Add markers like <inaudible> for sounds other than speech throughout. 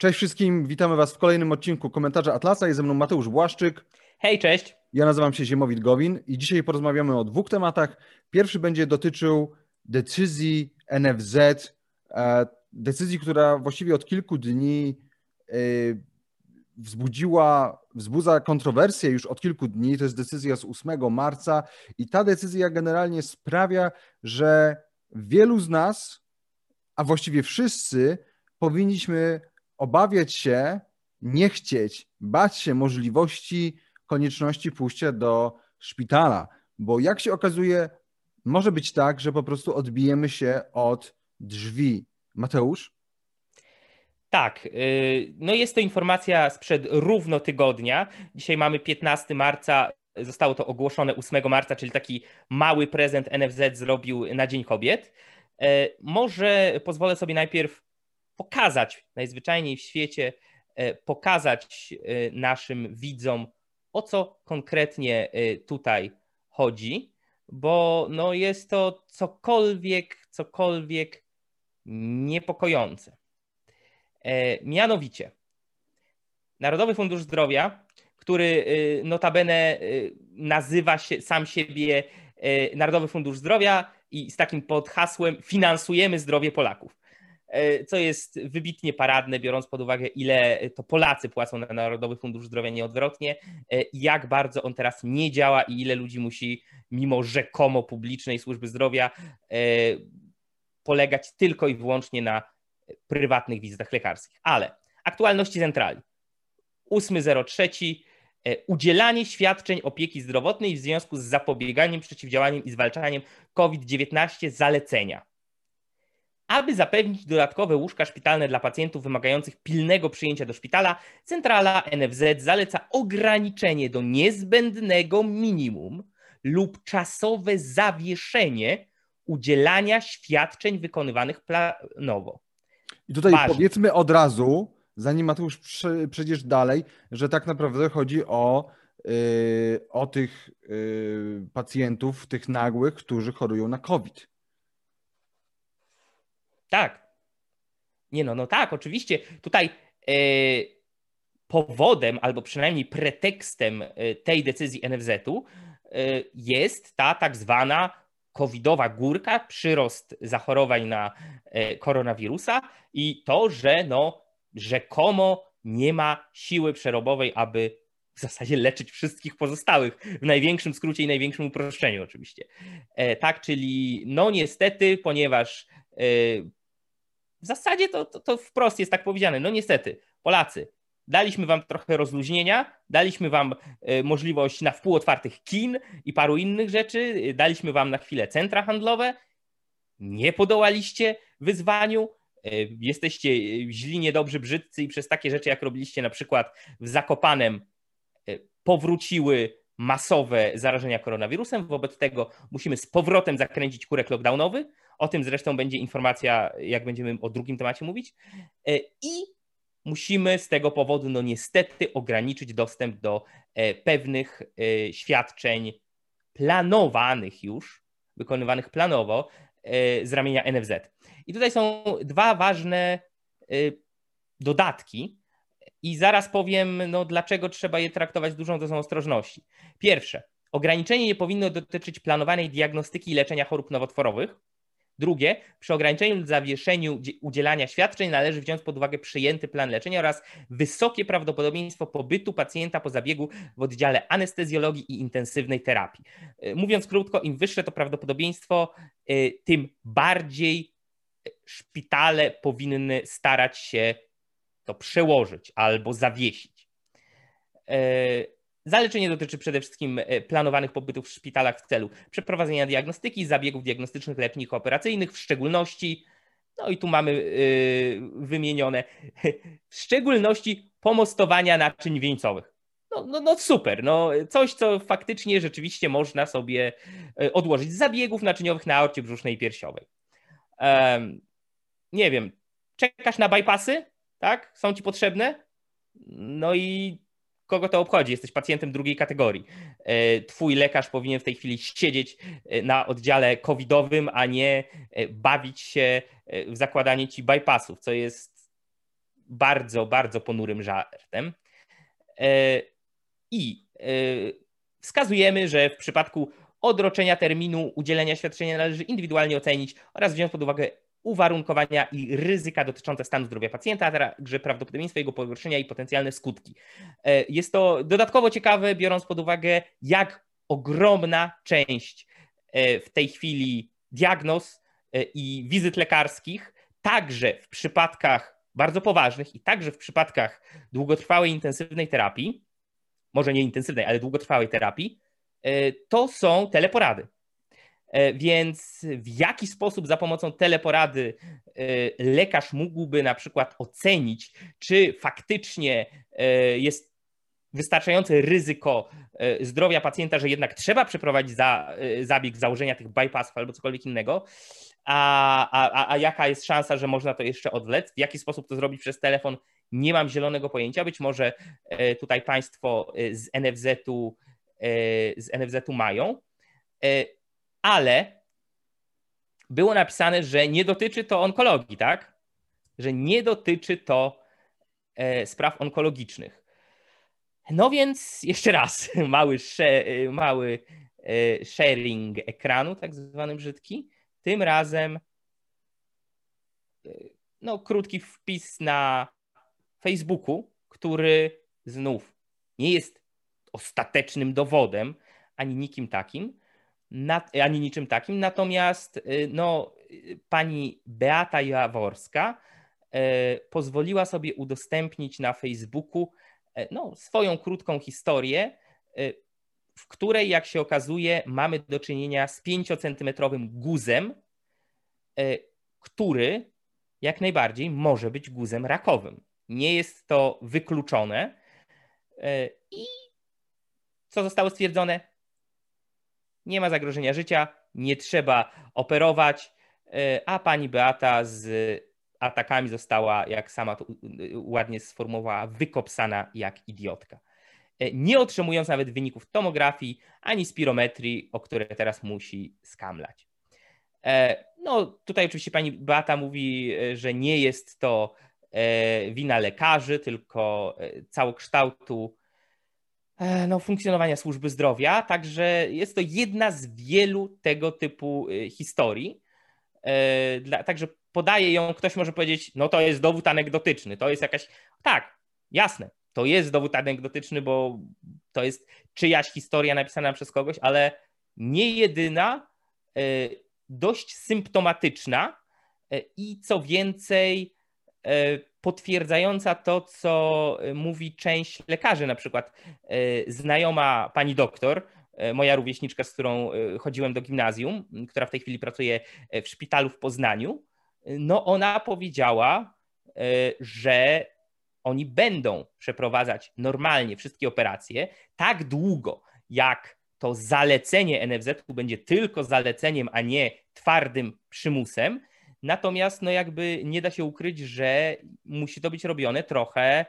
Cześć wszystkim, witamy Was w kolejnym odcinku Komentarza Atlasa. Jest ze mną Mateusz Błaszczyk. Hej, cześć. Ja nazywam się Ziemowit Gowin i dzisiaj porozmawiamy o dwóch tematach. Pierwszy będzie dotyczył decyzji NFZ, e, decyzji, która właściwie od kilku dni e, wzbudziła, wzbudza kontrowersję już od kilku dni. To jest decyzja z 8 marca i ta decyzja generalnie sprawia, że wielu z nas, a właściwie wszyscy, powinniśmy obawiać się, nie chcieć, bać się możliwości, konieczności pójścia do szpitala, bo jak się okazuje, może być tak, że po prostu odbijemy się od drzwi. Mateusz? Tak, y, no jest to informacja sprzed równo tygodnia. Dzisiaj mamy 15 marca, zostało to ogłoszone 8 marca, czyli taki mały prezent NFZ zrobił na Dzień Kobiet. Y, może pozwolę sobie najpierw pokazać najzwyczajniej w świecie, e, pokazać e, naszym widzom, o co konkretnie e, tutaj chodzi, bo no jest to cokolwiek, cokolwiek niepokojące. Mianowicie, Narodowy Fundusz Zdrowia, który notabene nazywa się sam siebie Narodowy Fundusz Zdrowia i z takim podhasłem finansujemy zdrowie Polaków. E, co jest wybitnie paradne, biorąc pod uwagę, ile to Polacy płacą na Narodowy Fundusz Zdrowia nieodwrotnie, e, jak bardzo on teraz nie działa i ile ludzi musi, mimo rzekomo publicznej służby zdrowia, e, polegać tylko i wyłącznie na prywatnych wizytach lekarskich. Ale aktualności centrali. 8.03 udzielanie świadczeń opieki zdrowotnej w związku z zapobieganiem, przeciwdziałaniem i zwalczaniem COVID-19 zalecenia. Aby zapewnić dodatkowe łóżka szpitalne dla pacjentów wymagających pilnego przyjęcia do szpitala, centrala NFZ zaleca ograniczenie do niezbędnego minimum lub czasowe zawieszenie udzielania świadczeń wykonywanych planowo. I tutaj Ważne. powiedzmy od razu, zanim Mateusz przejdziesz dalej, że tak naprawdę chodzi o, yy, o tych yy, pacjentów, tych nagłych, którzy chorują na COVID. Tak. Nie no, no tak, oczywiście. Tutaj e, powodem, albo przynajmniej pretekstem e, tej decyzji NFZ-u e, jest ta tak zwana covidowa górka, przyrost zachorowań na koronawirusa i to, że no rzekomo nie ma siły przerobowej, aby w zasadzie leczyć wszystkich pozostałych, w największym skrócie i największym uproszczeniu oczywiście. Tak, czyli no niestety, ponieważ w zasadzie to, to, to wprost jest tak powiedziane. No niestety, Polacy, daliśmy wam trochę rozluźnienia, daliśmy wam e, możliwość na wpół otwartych kin i paru innych rzeczy, daliśmy wam na chwilę centra handlowe, nie podołaliście wyzwaniu, e, jesteście źli, niedobrzy, brzydcy i przez takie rzeczy, jak robiliście na przykład w Zakopanem, e, powróciły masowe zarażenia koronawirusem. Wobec tego musimy z powrotem zakręcić kurek lockdownowy. O tym zresztą będzie informacja, jak będziemy o drugim temacie mówić. E, I musimy z tego powodu, no niestety, ograniczyć dostęp do e, pewnych e, świadczeń planowanych już, wykonywanych planowo z ramienia NFZ. I tutaj są dwa ważne dodatki, i zaraz powiem, no, dlaczego trzeba je traktować z dużą dozą ostrożności. Pierwsze, ograniczenie nie powinno dotyczyć planowanej diagnostyki i leczenia chorób nowotworowych. Drugie, przy ograniczeniu lub zawieszeniu udzielania świadczeń należy wziąć pod uwagę przyjęty plan leczenia oraz wysokie prawdopodobieństwo pobytu pacjenta po zabiegu w oddziale anestezjologii i intensywnej terapii. E, mówiąc krótko, im wyższe to prawdopodobieństwo, e, tym bardziej szpitale powinny starać się to przełożyć albo zawiesić. E, zaleczenie dotyczy przede wszystkim e, planowanych pobytów w szpitalach w celu przeprowadzenia diagnostyki, zabiegów diagnostycznych, leczników operacyjnych, w szczególności, no i tu mamy e, wymienione, <laughs> w szczególności pomostowania naczyń wieńcowych. No, no, no super, no coś, co faktycznie rzeczywiście można sobie odłożyć z zabiegów naczyniowych na aorcie brzusznej i piersiowej. Um, nie wiem, czekasz na bypassy? tak? Są ci potrzebne? No i kogo to obchodzi? Jesteś pacjentem drugiej kategorii. E, twój lekarz powinien w tej chwili siedzieć e, na oddziale covidowym, a nie e, bawić się w zakładanie ci bypassów, co jest bardzo, bardzo ponurym żartem. I wskazujemy, że w przypadku odroczenia terminu udzielenia świadczenia należy indywidualnie ocenić oraz wziąć pod uwagę uwarunkowania i ryzyka dotyczące stanu zdrowia pacjenta, a także prawdopodobieństwo jego pogorszenia i potencjalne skutki. E, jest to dodatkowo ciekawe, biorąc pod uwagę, jak ogromna część e, w tej chwili diagnoz e, i wizyt lekarskich, także w przypadkach bardzo poważnych i także w przypadkach długotrwałej intensywnej terapii, może nie intensywnej, ale długotrwałej terapii, to są teleporady. E, więc w jaki sposób za pomocą teleporady e, lekarz mógłby na przykład ocenić, czy faktycznie e, jest wystarczające ryzyko zdrowia pacjenta, że jednak trzeba przeprowadzić za, zabieg założenia tych bypassów albo cokolwiek innego, a, a, a jaka jest szansa, że można to jeszcze odwlec? W jaki sposób to zrobić przez telefon? Nie mam zielonego pojęcia. Być może tutaj Państwo z NFZ-u, z NFZ-u mają ale było napisane, że nie dotyczy to onkologii, tak? Że nie dotyczy to e, spraw onkologicznych. No więc jeszcze raz, <laughs> mały, mały e, sharing ekranu, tak zwany brzydki. Tym razem e, no, krótki wpis na Facebooku, który znów nie jest ostatecznym dowodem ani nikim takim, ani niczym takim. Natomiast y, no, pani Beata Jaworska y, pozwoliła sobie udostępnić na Facebooku y, no, swoją krótką historię, w której, jak się okazuje, mamy do czynienia z 5-centymetrowym guzem, który jak najbardziej może być guzem rakowym. Nie jest to wykluczone. I co zostało stwierdzone? Nie ma zagrożenia życia, nie trzeba operować, e, a pani Beata z atakami została, jak sama to ładnie sformułowała, wykopsana jak idiotka. E, nie otrzymując nawet wyników tomografii ani spirometrii, o które teraz musi skamlać. E, no, tutaj oczywiście pani Beata mówi, że nie jest to wina lekarzy, tylko całokształtu no, funkcjonowania służby zdrowia, także jest to jedna z wielu tego typu y, historii. E, także podaje ją, ktoś może powiedzieć, no to jest dowód anegdotyczny, to jest jakaś. Tak, jasne, to jest dowód anegdotyczny, bo to jest czyjaś historia napisana przez kogoś, ale nie jedyna, e, dość symptomatyczna i co więcej, potwierdzająca to, co e, mówi część lekarzy, na przykład e, znajoma pani doktor, e, moja rówieśniczka, z którą chodziłem do gimnazjum, która w tej chwili pracuje w szpitalu w Poznaniu, no ona powiedziała, że oni będą przeprowadzać normalnie wszystkie operacje tak długo, jak to zalecenie NFZ będzie tylko zaleceniem, a nie twardym przymusem, Natomiast no jakby nie da się ukryć, że musi to być robione trochę,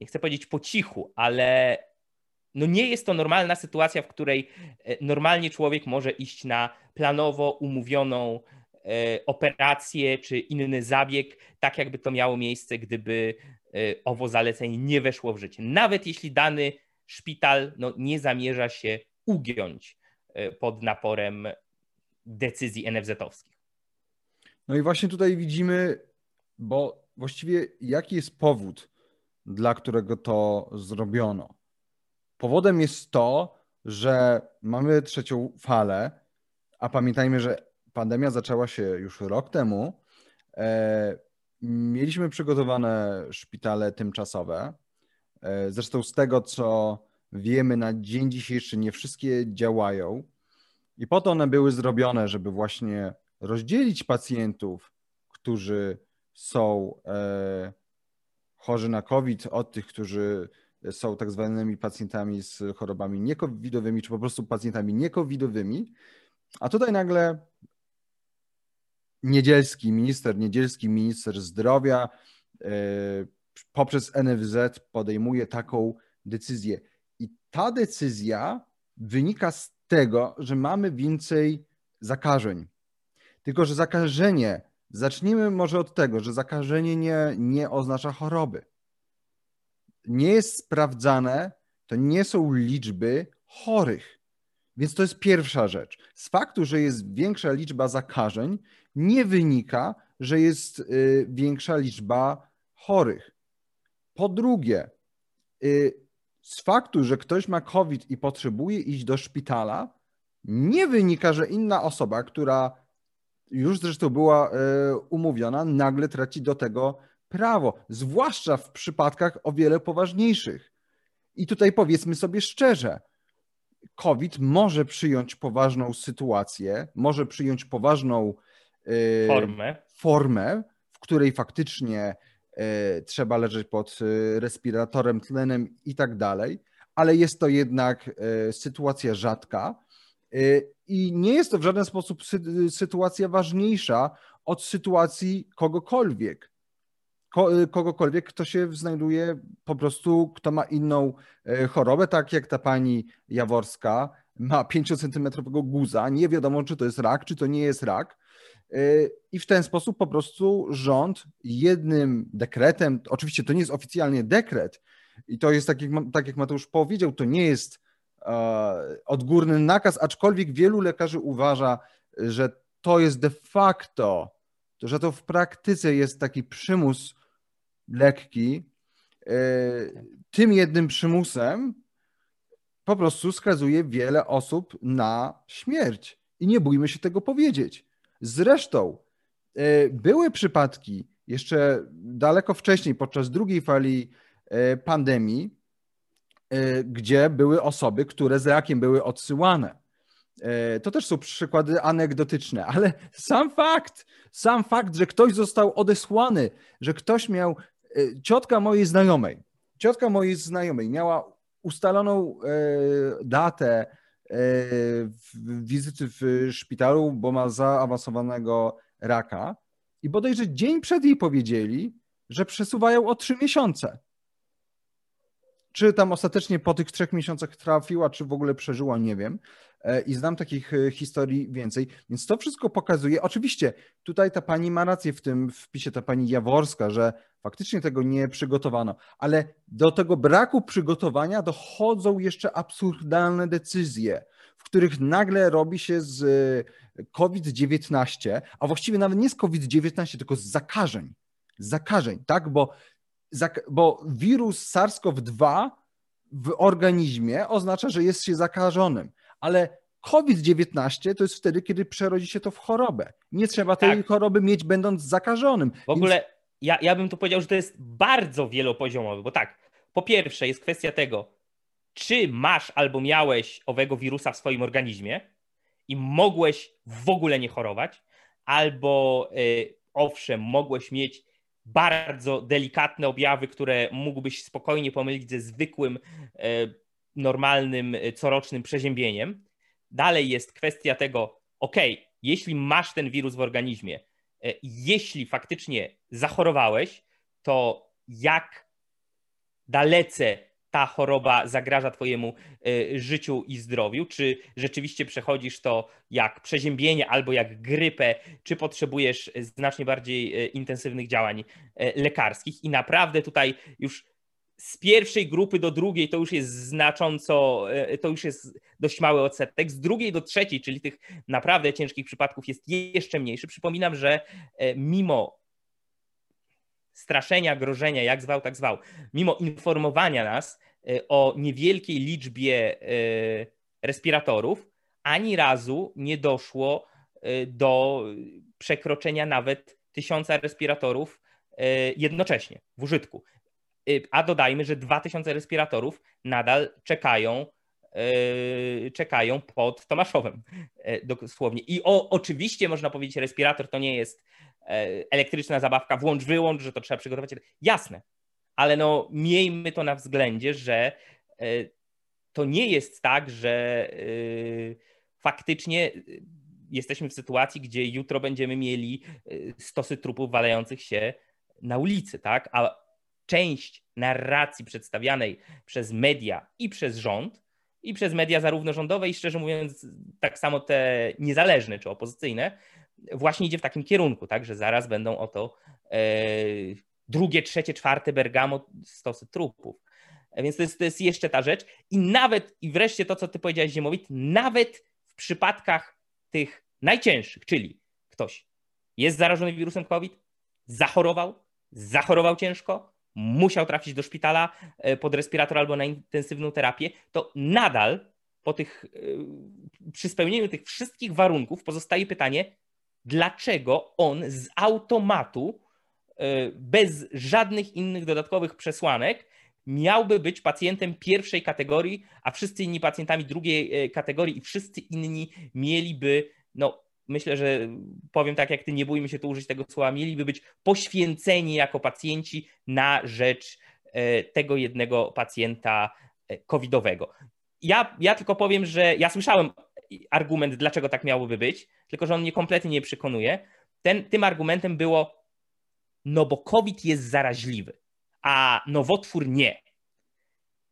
nie chcę powiedzieć po cichu, ale no nie jest to normalna sytuacja, w której e, normalnie człowiek może iść na planowo umówioną e, operację czy inny zabieg, tak jakby to miało miejsce, gdyby e, owo zalecenie nie weszło w życie. Nawet jeśli dany szpital no, nie zamierza się ugiąć pod naporem decyzji NFZ-owskich. No i właśnie tutaj widzimy, bo właściwie jaki jest powód, dla którego to zrobiono? Powodem jest to, że mamy trzecią falę, a pamiętajmy, że pandemia zaczęła się już rok temu. E, mieliśmy przygotowane szpitale tymczasowe. E, zresztą z tego, co wiemy na dzień dzisiejszy, nie wszystkie działają. I po to one były zrobione, żeby właśnie rozdzielić pacjentów, którzy są e, chorzy na COVID, od tych, którzy są tak zwanymi pacjentami z chorobami niekowidowymi, czy po prostu pacjentami niekowidowymi. A tutaj nagle Niedzielski, minister Niedzielski, minister zdrowia e, poprzez NFZ podejmuje taką decyzję. I ta decyzja wynika z tego, że mamy więcej zakażeń. Tylko, że zakażenie Zacznijmy może od tego, że zakażenie nie, nie oznacza choroby. Nie jest sprawdzane, to nie są liczby chorych. Więc to jest pierwsza rzecz. Z faktu, że jest większa liczba zakażeń, nie wynika, że jest y, większa liczba chorych. Po drugie, y, z faktu, że ktoś ma COVID i potrzebuje iść do szpitala, nie wynika, że inna osoba, która już zresztą była y, umówiona, nagle traci do tego prawo, zwłaszcza w przypadkach o wiele poważniejszych. I tutaj powiedzmy sobie szczerze, COVID może przyjąć poważną sytuację, może przyjąć poważną y, formę, formę w której faktycznie trzeba leżeć pod y, respiratorem, tlenem i tak dalej, ale jest to jednak sytuacja rzadka i nie jest to w żaden sposób sytuacja ważniejsza od sytuacji kogokolwiek. Kogokolwiek, kto się znajduje po prostu, kto ma inną e, chorobę, tak jak ta pani Jaworska ma 5-centymetrowego guza, nie wiadomo, czy to jest rak, czy to nie jest rak. E, I w ten sposób po prostu rząd jednym dekretem, oczywiście to nie jest oficjalnie dekret, i to jest tak jak, tak jak Mateusz powiedział, to nie jest e, odgórny nakaz, aczkolwiek wielu lekarzy uważa, że to jest de facto, że to w praktyce jest taki przymus lekki, e, tym jednym przymusem po prostu skazuje wiele osób na śmierć. I nie bójmy się tego powiedzieć. Zresztą e, były przypadki jeszcze daleko wcześniej, podczas drugiej fali e, pandemii, gdzie były osoby, które z rakiem były odsyłane. To też są przykłady anegdotyczne, ale sam fakt, sam fakt, że ktoś został odesłany, że ktoś miał ciotka mojej znajomej, ciotka mojej znajomej miała ustaloną e, datę e, wizyty w szpitalu, bo ma zaawansowanego raka i bodajże dzień przed jej powiedzieli, że przesuwają o trzy miesiące. Czy tam ostatecznie po tych trzech miesiącach trafiła, czy w ogóle przeżyła, nie wiem. E, I znam takich e, historii więcej. Więc to wszystko pokazuje. Oczywiście tutaj ta pani ma rację w tym wpisie, ta pani Jaworska, że faktycznie tego nie przygotowano, ale do tego braku przygotowania dochodzą jeszcze absurdalne decyzje, w których nagle robi się z e, COVID-19, a właściwie nawet nie z COVID-19, tylko z zakażeń. zakażeń, tak? Bo bo wirus SARS-CoV-2 w organizmie oznacza, że jest się zakażonym, ale COVID-19 to jest wtedy, kiedy przerodzi się to w chorobę. Nie trzeba tej tak. choroby mieć, będąc zakażonym. W ogóle. Ja, ja bym tu powiedział, że to jest bardzo wielopoziomowy, bo tak, po pierwsze jest kwestia tego, czy masz albo miałeś owego wirusa w swoim organizmie i mogłeś w ogóle nie chorować, albo yy, owszem, mogłeś mieć bardzo delikatne objawy, które mógłbyś spokojnie pomylić ze zwykłym, e, normalnym, e, corocznym przeziębieniem. Dalej jest kwestia tego, ok, jeśli masz ten wirus w organizmie, jeśli faktycznie zachorowałeś, to jak dalece ta choroba zagraża Twojemu e, życiu i zdrowiu? Czy rzeczywiście przechodzisz to jak przeziębienie albo jak grypę, czy potrzebujesz znacznie bardziej e, intensywnych działań e, lekarskich? I naprawdę tutaj już z pierwszej grupy do drugiej to już jest znacząco, to już jest dość mały odsetek. Z drugiej do trzeciej, czyli tych naprawdę ciężkich przypadków jest jeszcze mniejszy. Przypominam, że mimo straszenia, grożenia, jak zwał, tak zwał, mimo informowania nas e, o niewielkiej liczbie e, respiratorów, ani razu nie doszło e, do przekroczenia nawet tysiąca respiratorów jednocześnie w użytku. A dodajmy, że 2000 respiratorów nadal czekają czekają pod Tomaszowem dosłownie. I o, oczywiście można powiedzieć, respirator to nie jest E, elektryczna zabawka, włącz, wyłącz, że to trzeba przygotować. Jasne, ale no miejmy to na względzie, że e, to nie jest tak, że e, faktycznie jesteśmy w sytuacji, gdzie jutro będziemy mieli stosy trupów walających się na ulicy, tak? A część narracji przedstawianej przez media i przez rząd, i przez media zarówno rządowe, i szczerze mówiąc, tak samo te niezależne czy opozycyjne, właśnie idzie w takim kierunku, tak, że zaraz będą oto e, drugie, trzecie, czwarte Bergamo stosy trupów. Więc to jest, to jest jeszcze ta rzecz. I nawet, i wreszcie to, co ty powiedziałeś, Ziemowit, nawet w przypadkach tych najcięższych, czyli ktoś jest zarażony wirusem COVID, zachorował, zachorował ciężko, musiał trafić do szpitala e, pod respirator albo na intensywną terapię, to nadal po tych, e, przy spełnieniu tych wszystkich warunków pozostaje pytanie, dlaczego on z automatu, e, bez żadnych innych dodatkowych przesłanek, miałby być pacjentem pierwszej kategorii, a wszyscy inni pacjentami drugiej kategorii i wszyscy inni mieliby no, myślę, że powiem tak jak ty, nie bójmy się tu użyć tego słowa, mieliby być poświęceni jako pacjenci na rzecz e, tego jednego pacjenta e, covidowego. Ja, ja tylko powiem, że ja słyszałem argument, dlaczego tak miałoby być, tylko że on mnie kompletnie nie przekonuje. Ten, tym argumentem było, no bo COVID jest zaraźliwy, a nowotwór nie.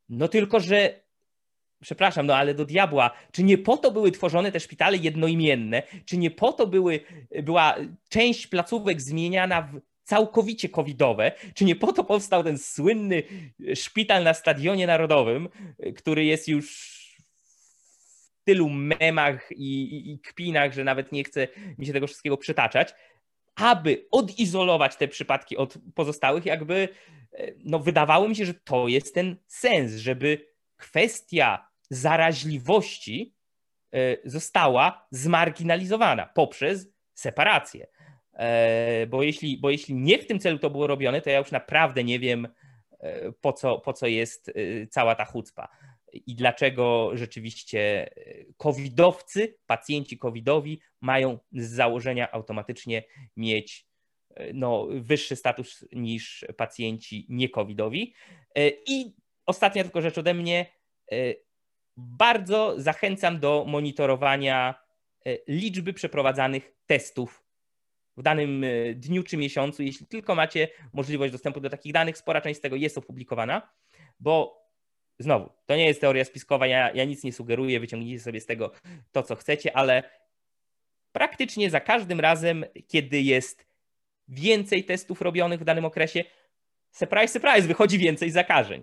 No tylko, że przepraszam, no ale do diabła, czy nie po to były tworzone te szpitale jednoimienne, czy nie po to były, była część placówek zmieniana w całkowicie covidowe, czy nie po to powstał ten słynny szpital na Stadionie Narodowym, który jest już w tylu memach i, i, i kpinach, że nawet nie chce mi się tego wszystkiego przytaczać, aby odizolować te przypadki od pozostałych, jakby no wydawało mi się, że to jest ten sens, żeby kwestia zaraźliwości e, została zmarginalizowana poprzez separację. E, bo jeśli, bo jeśli nie w tym celu to było robione, to ja już naprawdę nie wiem, e, po co, po co jest cała ta chucpa i dlaczego rzeczywiście covidowcy, pacjenci covidowi mają z założenia automatycznie mieć no, wyższy status niż pacjenci nie-covidowi. I ostatnia tylko rzecz ode mnie bardzo zachęcam do monitorowania e, liczby przeprowadzanych testów w danym e, dniu czy miesiącu. Jeśli tylko macie możliwość dostępu do takich danych, spora część z tego jest opublikowana, bo znowu, to nie jest teoria spiskowa, ja, ja nic nie sugeruję, wyciągnijcie sobie z tego to, co chcecie, ale praktycznie za każdym razem, kiedy jest więcej testów robionych w danym okresie, surprise, surprise, wychodzi więcej zakażeń.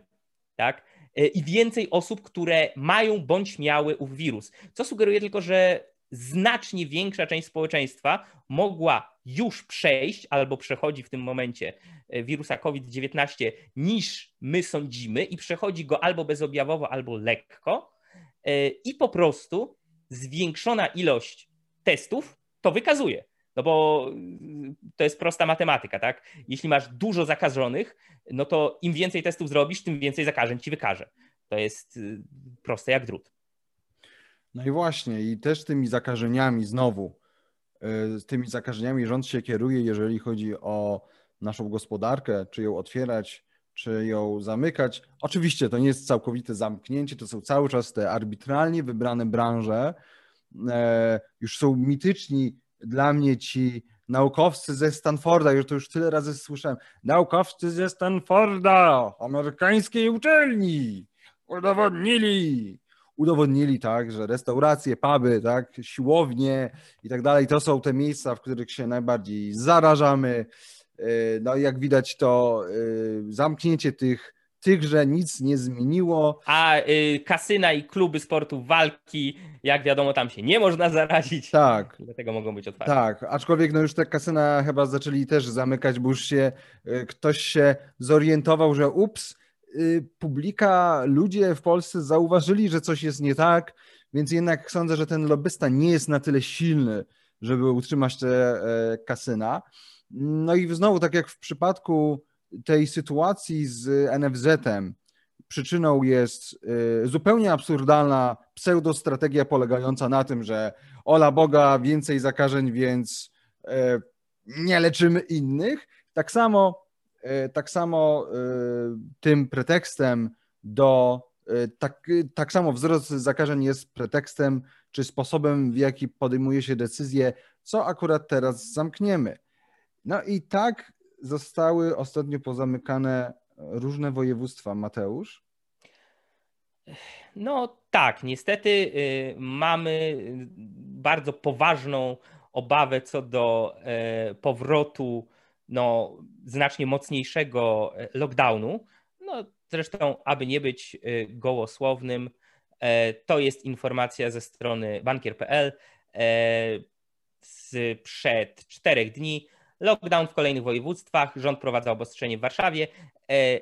Tak? E, i więcej osób, które mają bądź miały ów wirus. Co sugeruje tylko, że znacznie większa część społeczeństwa mogła już przejść albo przechodzi w tym momencie e, wirusa COVID-19 niż my sądzimy i przechodzi go albo bezobjawowo, albo lekko. E, I po prostu zwiększona ilość testów to wykazuje. No bo to jest prosta matematyka, tak? Jeśli masz dużo zakażonych, no to im więcej testów zrobisz, tym więcej zakażeń ci wykaże. To jest y, proste jak drut. No i właśnie, i też tymi zakażeniami znowu, y, tymi zakażeniami rząd się kieruje, jeżeli chodzi o naszą gospodarkę, czy ją otwierać, czy ją zamykać. Oczywiście to nie jest całkowite zamknięcie, to są cały czas te arbitralnie wybrane branże. E, już są mityczni dla mnie ci naukowcy ze Stanforda, już to już tyle razy słyszałem, naukowcy ze Stanforda, amerykańskiej uczelni, udowodnili, udowodnili tak, że restauracje, puby, tak, siłownie i tak dalej, to są te miejsca, w których się najbardziej zarażamy. Y, no jak widać to y, zamknięcie tych tychże nic nie zmieniło. A y, kasyna i kluby sportu walki, jak wiadomo, tam się nie można zarazić. Tak. Dlatego mogą być otwarte. Tak, aczkolwiek no już te kasyna chyba zaczęli też zamykać, bo już się y, ktoś się zorientował, że ups, y, publika, ludzie w Polsce zauważyli, że coś jest nie tak, więc jednak sądzę, że ten lobbysta nie jest na tyle silny, żeby utrzymać te e, kasyna. No i znowu, tak jak w przypadku tej sytuacji z NFZ-em przyczyną jest y, zupełnie absurdalna pseudostrategia polegająca na tym, że ola Boga, więcej zakażeń, więc y, nie leczymy innych. Tak samo, y, tak samo tym pretekstem do tak, tak samo wzrost zakażeń jest pretekstem czy sposobem, w jaki podejmuje się decyzję, co akurat teraz zamkniemy. No i tak zostały ostatnio pozamykane różne województwa, Mateusz? No tak, niestety y, mamy bardzo poważną obawę co do powrotu no, znacznie mocniejszego lockdownu. No, zresztą, aby nie być gołosłownym, to jest informacja ze strony bankier.pl sprzed czterech dni. Lockdown w kolejnych województwach. Rząd prowadza obostrzenie w Warszawie. E,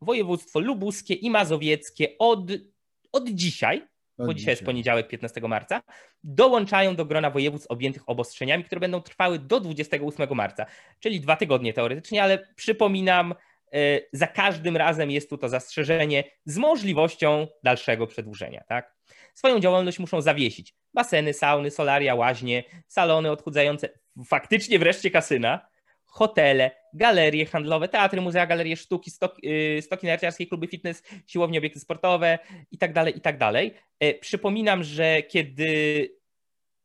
województwo lubuskie i mazowieckie od, od dzisiaj, od bo dzisiaj jest poniedziałek 15 marca, dołączają do grona województw objętych obostrzeniami, które będą trwały do 28 marca, czyli dwa tygodnie teoretycznie, ale przypominam, e, za każdym razem jest tu to zastrzeżenie z możliwością dalszego przedłużenia. Tak? Swoją działalność muszą zawiesić baseny, sauny, solaria, łaźnie, salony odchudzające, faktycznie wreszcie kasyna, hotele, galerie handlowe, teatry, muzea, galerie sztuki, stoki, yy, stoki narciarskie, kluby fitness, siłownie, obiekty sportowe itd., tak itd. Tak e, przypominam, że kiedy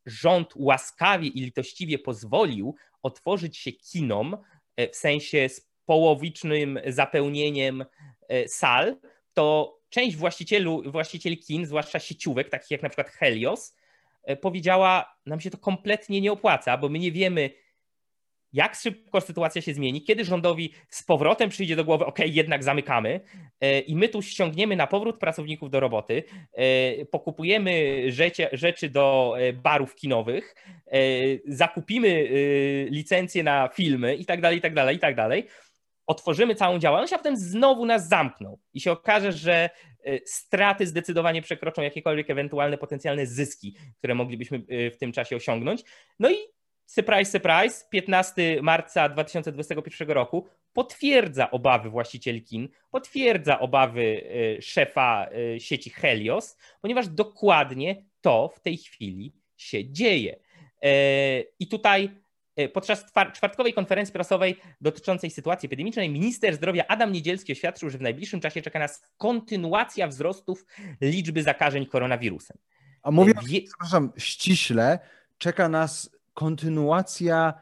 rząd łaskawie i litościwie pozwolił otworzyć się kinom, e, w sensie z połowicznym zapełnieniem e, sal, to część właścicieli kin, zwłaszcza sieciówek, takich jak na przykład Helios, powiedziała, nam się to kompletnie nie opłaca, bo my nie wiemy, jak szybko sytuacja się zmieni, kiedy rządowi z powrotem przyjdzie do głowy, ok, jednak zamykamy e, i my tu ściągniemy na powrót pracowników do roboty, e, pokupujemy rzeczy, rzeczy do barów kinowych, zakupimy licencje na filmy i tak dalej, i tak dalej, i tak dalej. Otworzymy całą działalność, a potem znowu nas zamkną. I się okaże, że e, straty zdecydowanie przekroczą jakiekolwiek ewentualne potencjalne zyski, które moglibyśmy e, w tym czasie osiągnąć. No i surprise, surprise, 15 marca 2021 roku potwierdza obawy właścicieli kin, potwierdza obawy e, szefa sieci Helios, ponieważ dokładnie to w tej chwili się dzieje. I tutaj E, podczas czwartkowej konferencji prasowej dotyczącej sytuacji epidemicznej minister zdrowia Adam Niedzielski oświadczył, że w najbliższym czasie czeka nas kontynuacja wzrostów liczby zakażeń koronawirusem. A mówiąc, e, Wie... przepraszam, ściśle, czeka nas kontynuacja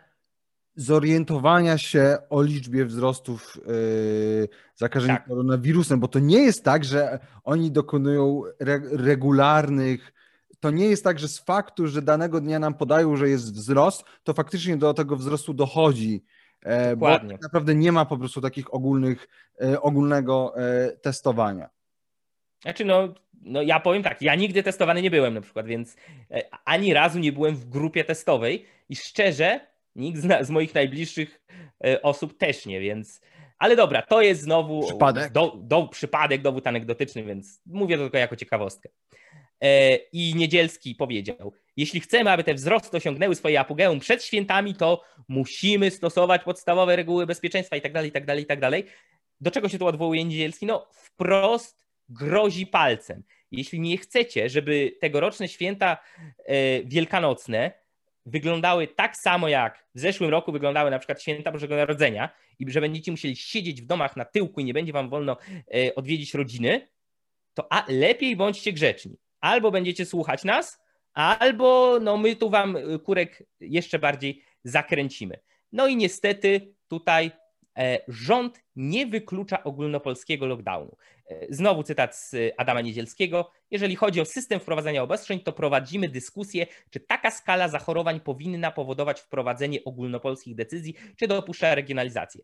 zorientowania się o liczbie wzrostów yy, zakażeń tak. koronawirusem, bo to nie jest tak, że oni dokonują re regularnych to nie jest tak, że z faktu, że danego dnia nam podają, że jest wzrost, to faktycznie do tego wzrostu dochodzi. E, Dokładnie. Bo tak naprawdę nie ma po prostu takich ogólnych, e, ogólnego e, testowania. Znaczy, no, no ja powiem tak, ja nigdy testowany nie byłem na przykład, więc ani razu nie byłem w grupie testowej i szczerze, nikt z, z moich najbliższych osób też nie, więc. Ale dobra, to jest znowu przypadek, do, do, przypadek dowód anegdotyczny, więc mówię to tylko jako ciekawostkę. E, I Niedzielski powiedział: Jeśli chcemy, aby te wzrosty osiągnęły swoje apogeum przed świętami, to musimy stosować podstawowe reguły bezpieczeństwa itd., itd., itd. Do czego się tu odwołuje Niedzielski? No, wprost grozi palcem. Jeśli nie chcecie, żeby tegoroczne święta e, wielkanocne wyglądały tak samo jak w zeszłym roku wyglądały na przykład święta Bożego Narodzenia i że będziecie musieli siedzieć w domach na tyłku i nie będzie wam wolno e, odwiedzić rodziny, to a lepiej bądźcie grzeczni albo będziecie słuchać nas, albo no my tu wam y, kurek jeszcze bardziej zakręcimy. No i niestety tutaj e, rząd nie wyklucza ogólnopolskiego lockdownu. E, znowu cytat z Adama Niedzielskiego. Jeżeli chodzi o system wprowadzania obostrzeń, to prowadzimy dyskusję, czy taka skala zachorowań powinna powodować wprowadzenie ogólnopolskich decyzji, czy dopuszcza regionalizację.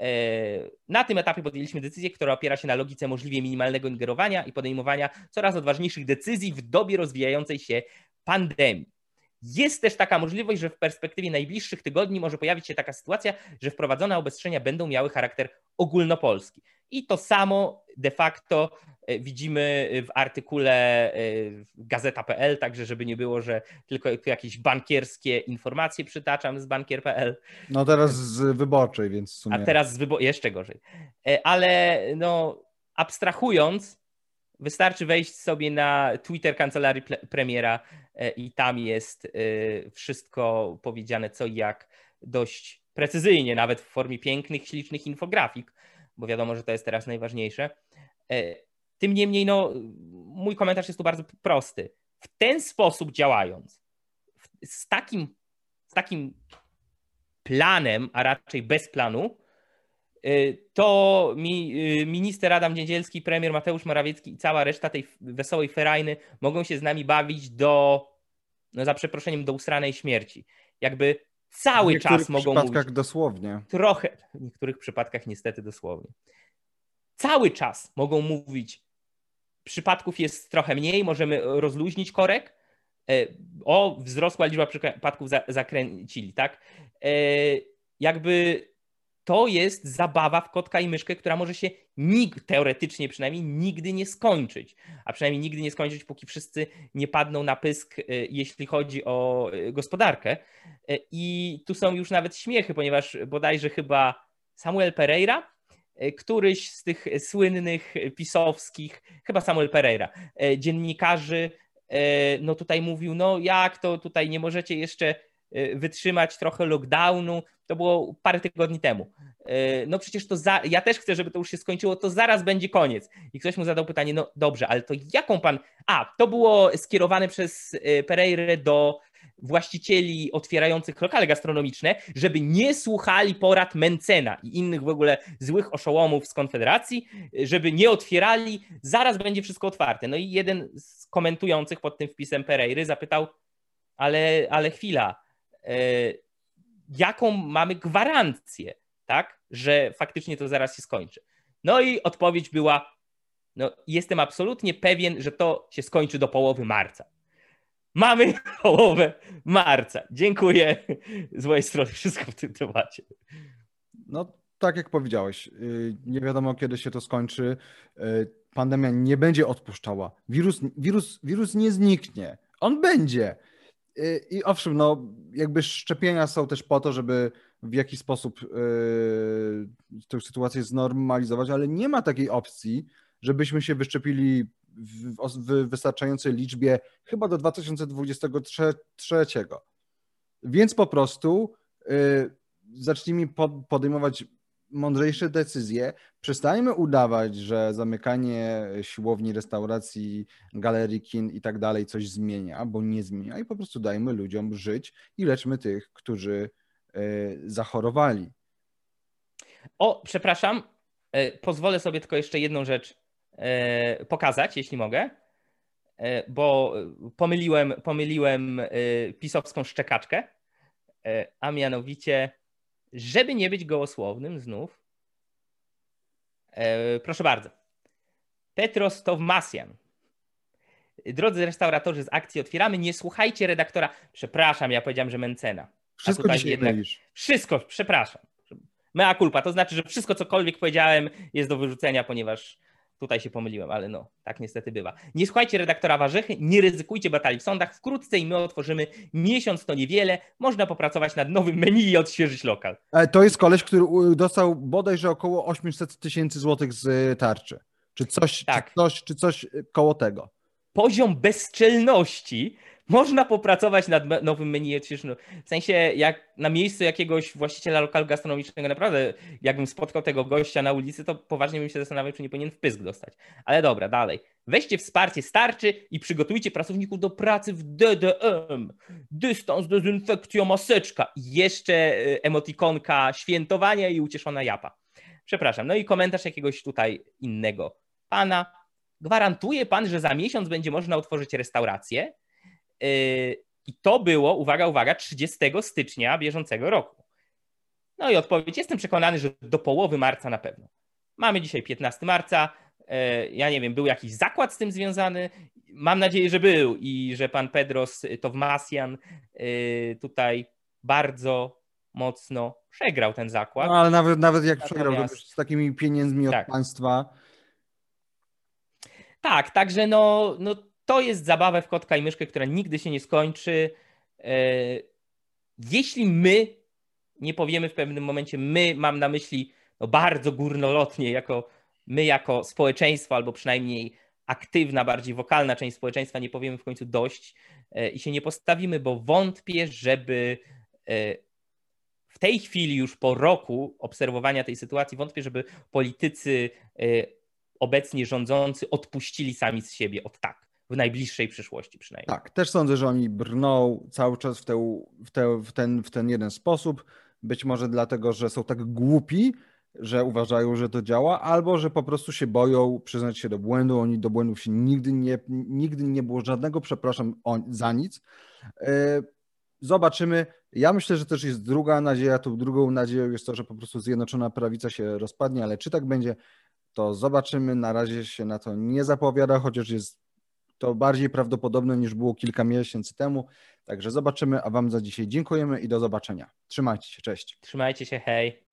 E, na tym etapie podjęliśmy decyzję, która opiera się na logice możliwie minimalnego ingerowania i podejmowania coraz odważniejszych decyzji w dobie rozwijającej się pandemii. Jest też taka możliwość, że w perspektywie najbliższych tygodni może pojawić się taka sytuacja, że wprowadzone obostrzenia będą miały charakter ogólnopolski. I to samo de facto e, widzimy w artykule e, gazeta.pl, także żeby nie było, że tylko jakieś bankierskie informacje przytaczam z bankier.pl. No teraz z wyborczej, więc w sumie... A teraz z wyborczej, jeszcze gorzej. E, ale no abstrahując, wystarczy wejść sobie na Twitter kancelarii premiera i tam jest wszystko powiedziane co i jak dość precyzyjnie, nawet w formie pięknych, ślicznych infografik bo wiadomo, że to jest teraz najważniejsze. E, tym niemniej, no, mój komentarz jest tu bardzo prosty. W ten sposób działając, z takim, z takim planem, a raczej bez planu, e, to mi, e, minister Adam Niedzielski, premier Mateusz Morawiecki i cała reszta tej wesołej ferajny mogą się z nami bawić do no za przeproszeniem, do usranej śmierci. Jakby cały czas mogą mówić. W niektórych przypadkach dosłownie. Trochę, w niektórych przypadkach niestety dosłownie. Cały czas mogą mówić, przypadków jest trochę mniej, możemy rozluźnić korek, e, o, wzrosła liczba przypadków zakręcili, tak? E, jakby to jest zabawa w kotka i myszkę, która może się nig, teoretycznie przynajmniej nigdy nie skończyć. A przynajmniej nigdy nie skończyć, póki wszyscy nie padną na pysk, e, jeśli chodzi o e, gospodarkę. E, I tu są już nawet śmiechy, ponieważ bodajże chyba Samuel Pereira, któryś z tych słynnych pisowskich, chyba Samuel Pereira, dziennikarzy, no tutaj mówił, no jak to tutaj nie możecie jeszcze wytrzymać trochę lockdownu, to było parę tygodni temu. E, no przecież to za, ja też chcę, żeby to już się skończyło, to zaraz będzie koniec. I ktoś mu zadał pytanie, no dobrze, ale to jaką pan. A, to było skierowane przez e, Pereira do właścicieli otwierających lokale gastronomiczne, żeby nie słuchali porad Mencena i innych w ogóle złych oszołomów z Konfederacji, żeby nie otwierali, zaraz będzie wszystko otwarte. No i jeden z komentujących pod tym wpisem Pereiry zapytał, ale, ale chwila, jaką mamy gwarancję, tak, że faktycznie to zaraz się skończy. No i odpowiedź była, no jestem absolutnie pewien, że to się skończy do połowy marca. Mamy <laughs> połowę marca. Dziękuję z mojej strony wszystko w tym temacie. No tak jak powiedziałeś, y, nie wiadomo kiedy się to skończy. Y, pandemia nie będzie odpuszczała. Wirus, wirus, wirus nie zniknie. On będzie. I owszem, no jakby szczepienia są też po to, żeby w jakiś sposób yy, tę sytuację znormalizować, ale nie ma takiej opcji, żebyśmy się wyszczepili w, w wystarczającej liczbie chyba do 2023. Więc po prostu yy, zacznijmy podejmować mądrzejsze decyzje. Przestańmy udawać, że zamykanie siłowni, restauracji, galerii, kin i tak dalej coś zmienia, bo nie zmienia i po prostu dajmy ludziom żyć i leczmy tych, którzy y, zachorowali. O, przepraszam, y, pozwolę sobie tylko jeszcze jedną rzecz y, pokazać, jeśli mogę, bo pomyliłem, pomyliłem pisowską szczekaczkę, a mianowicie żeby nie być gołosłownym znów, e, proszę bardzo. Petros Towmasjan. Drodzy restauratorzy z akcji otwieramy, nie słuchajcie redaktora. Przepraszam, ja powiedziałem, że Mencena. Wszystko dzisiaj jednak... Mylisz. Wszystko, przepraszam. Mea culpa, to znaczy, że wszystko cokolwiek powiedziałem jest do wyrzucenia, ponieważ Tutaj się pomyliłem, ale no, tak niestety bywa. Nie słuchajcie redaktora Warzechy, nie ryzykujcie batalii w sądach. Wkrótce i my otworzymy miesiąc, to niewiele. Można popracować nad nowym menu i odświeżyć lokal. E, to jest koleś, który dostał bodajże około 800 tysięcy złotych z e, tarczy. Czy coś, tak. czy coś, czy coś koło tego. Poziom bezczelności można popracować nad nowym menu. No, w sensie, jak na miejscu jakiegoś właściciela lokalu gastronomicznego, naprawdę, jakbym spotkał tego gościa na ulicy, to poważnie bym się zastanawiał, czy nie powinien wpysk dostać. Ale dobra, dalej. Weźcie wsparcie starczy i przygotujcie pracowników do pracy w DDM. Dystans, dezynfekcja, maseczka. Jeszcze e, emotikonka świętowania i ucieszona japa. Przepraszam. No i komentarz jakiegoś tutaj innego pana. Gwarantuje pan, że za miesiąc będzie można otworzyć restaurację? Yy, I to było, uwaga, uwaga, 30 stycznia bieżącego roku. No i odpowiedź, jestem przekonany, że do połowy marca na pewno. Mamy dzisiaj 15 marca. Yy, ja nie wiem, był jakiś zakład z tym związany? Mam nadzieję, że był i że pan Pedros Towmasjan yy, tutaj bardzo mocno przegrał ten zakład. No, ale nawet, nawet jak Natomiast... przegrał, to z takimi pieniędzmi od tak. państwa. Tak, także no, no to jest zabawa w kotka i myszkę, która nigdy się nie skończy. E, jeśli my nie powiemy w pewnym momencie, my mam na myśli no bardzo górnolotnie, jako my jako społeczeństwo, albo przynajmniej aktywna, bardziej wokalna część społeczeństwa, nie powiemy w końcu dość e, i się nie postawimy, bo wątpię, żeby e, w tej chwili, już po roku obserwowania tej sytuacji, wątpię, żeby politycy obecnie rządzący odpuścili sami z siebie od tak w najbliższej przyszłości przynajmniej. Tak, też sądzę, że oni brną cały czas w, te, w, te, w, ten, w ten jeden sposób. Być może dlatego, że są tak głupi, że uważają, że to działa, albo że po prostu się boją przyznać się do błędu. Oni do błędów się nigdy nie, nigdy nie było żadnego, przepraszam za nic. E, zobaczymy. Ja myślę, że też jest druga nadzieja. Tą drugą nadzieją jest to, że po prostu Zjednoczona Prawica się rozpadnie, ale czy tak będzie, to zobaczymy. Na razie się na to nie zapowiada, chociaż jest to bardziej prawdopodobne niż było kilka miesięcy temu. Także zobaczymy, a Wam za dzisiaj dziękujemy i do zobaczenia. Trzymajcie się, cześć. Trzymajcie się, hej.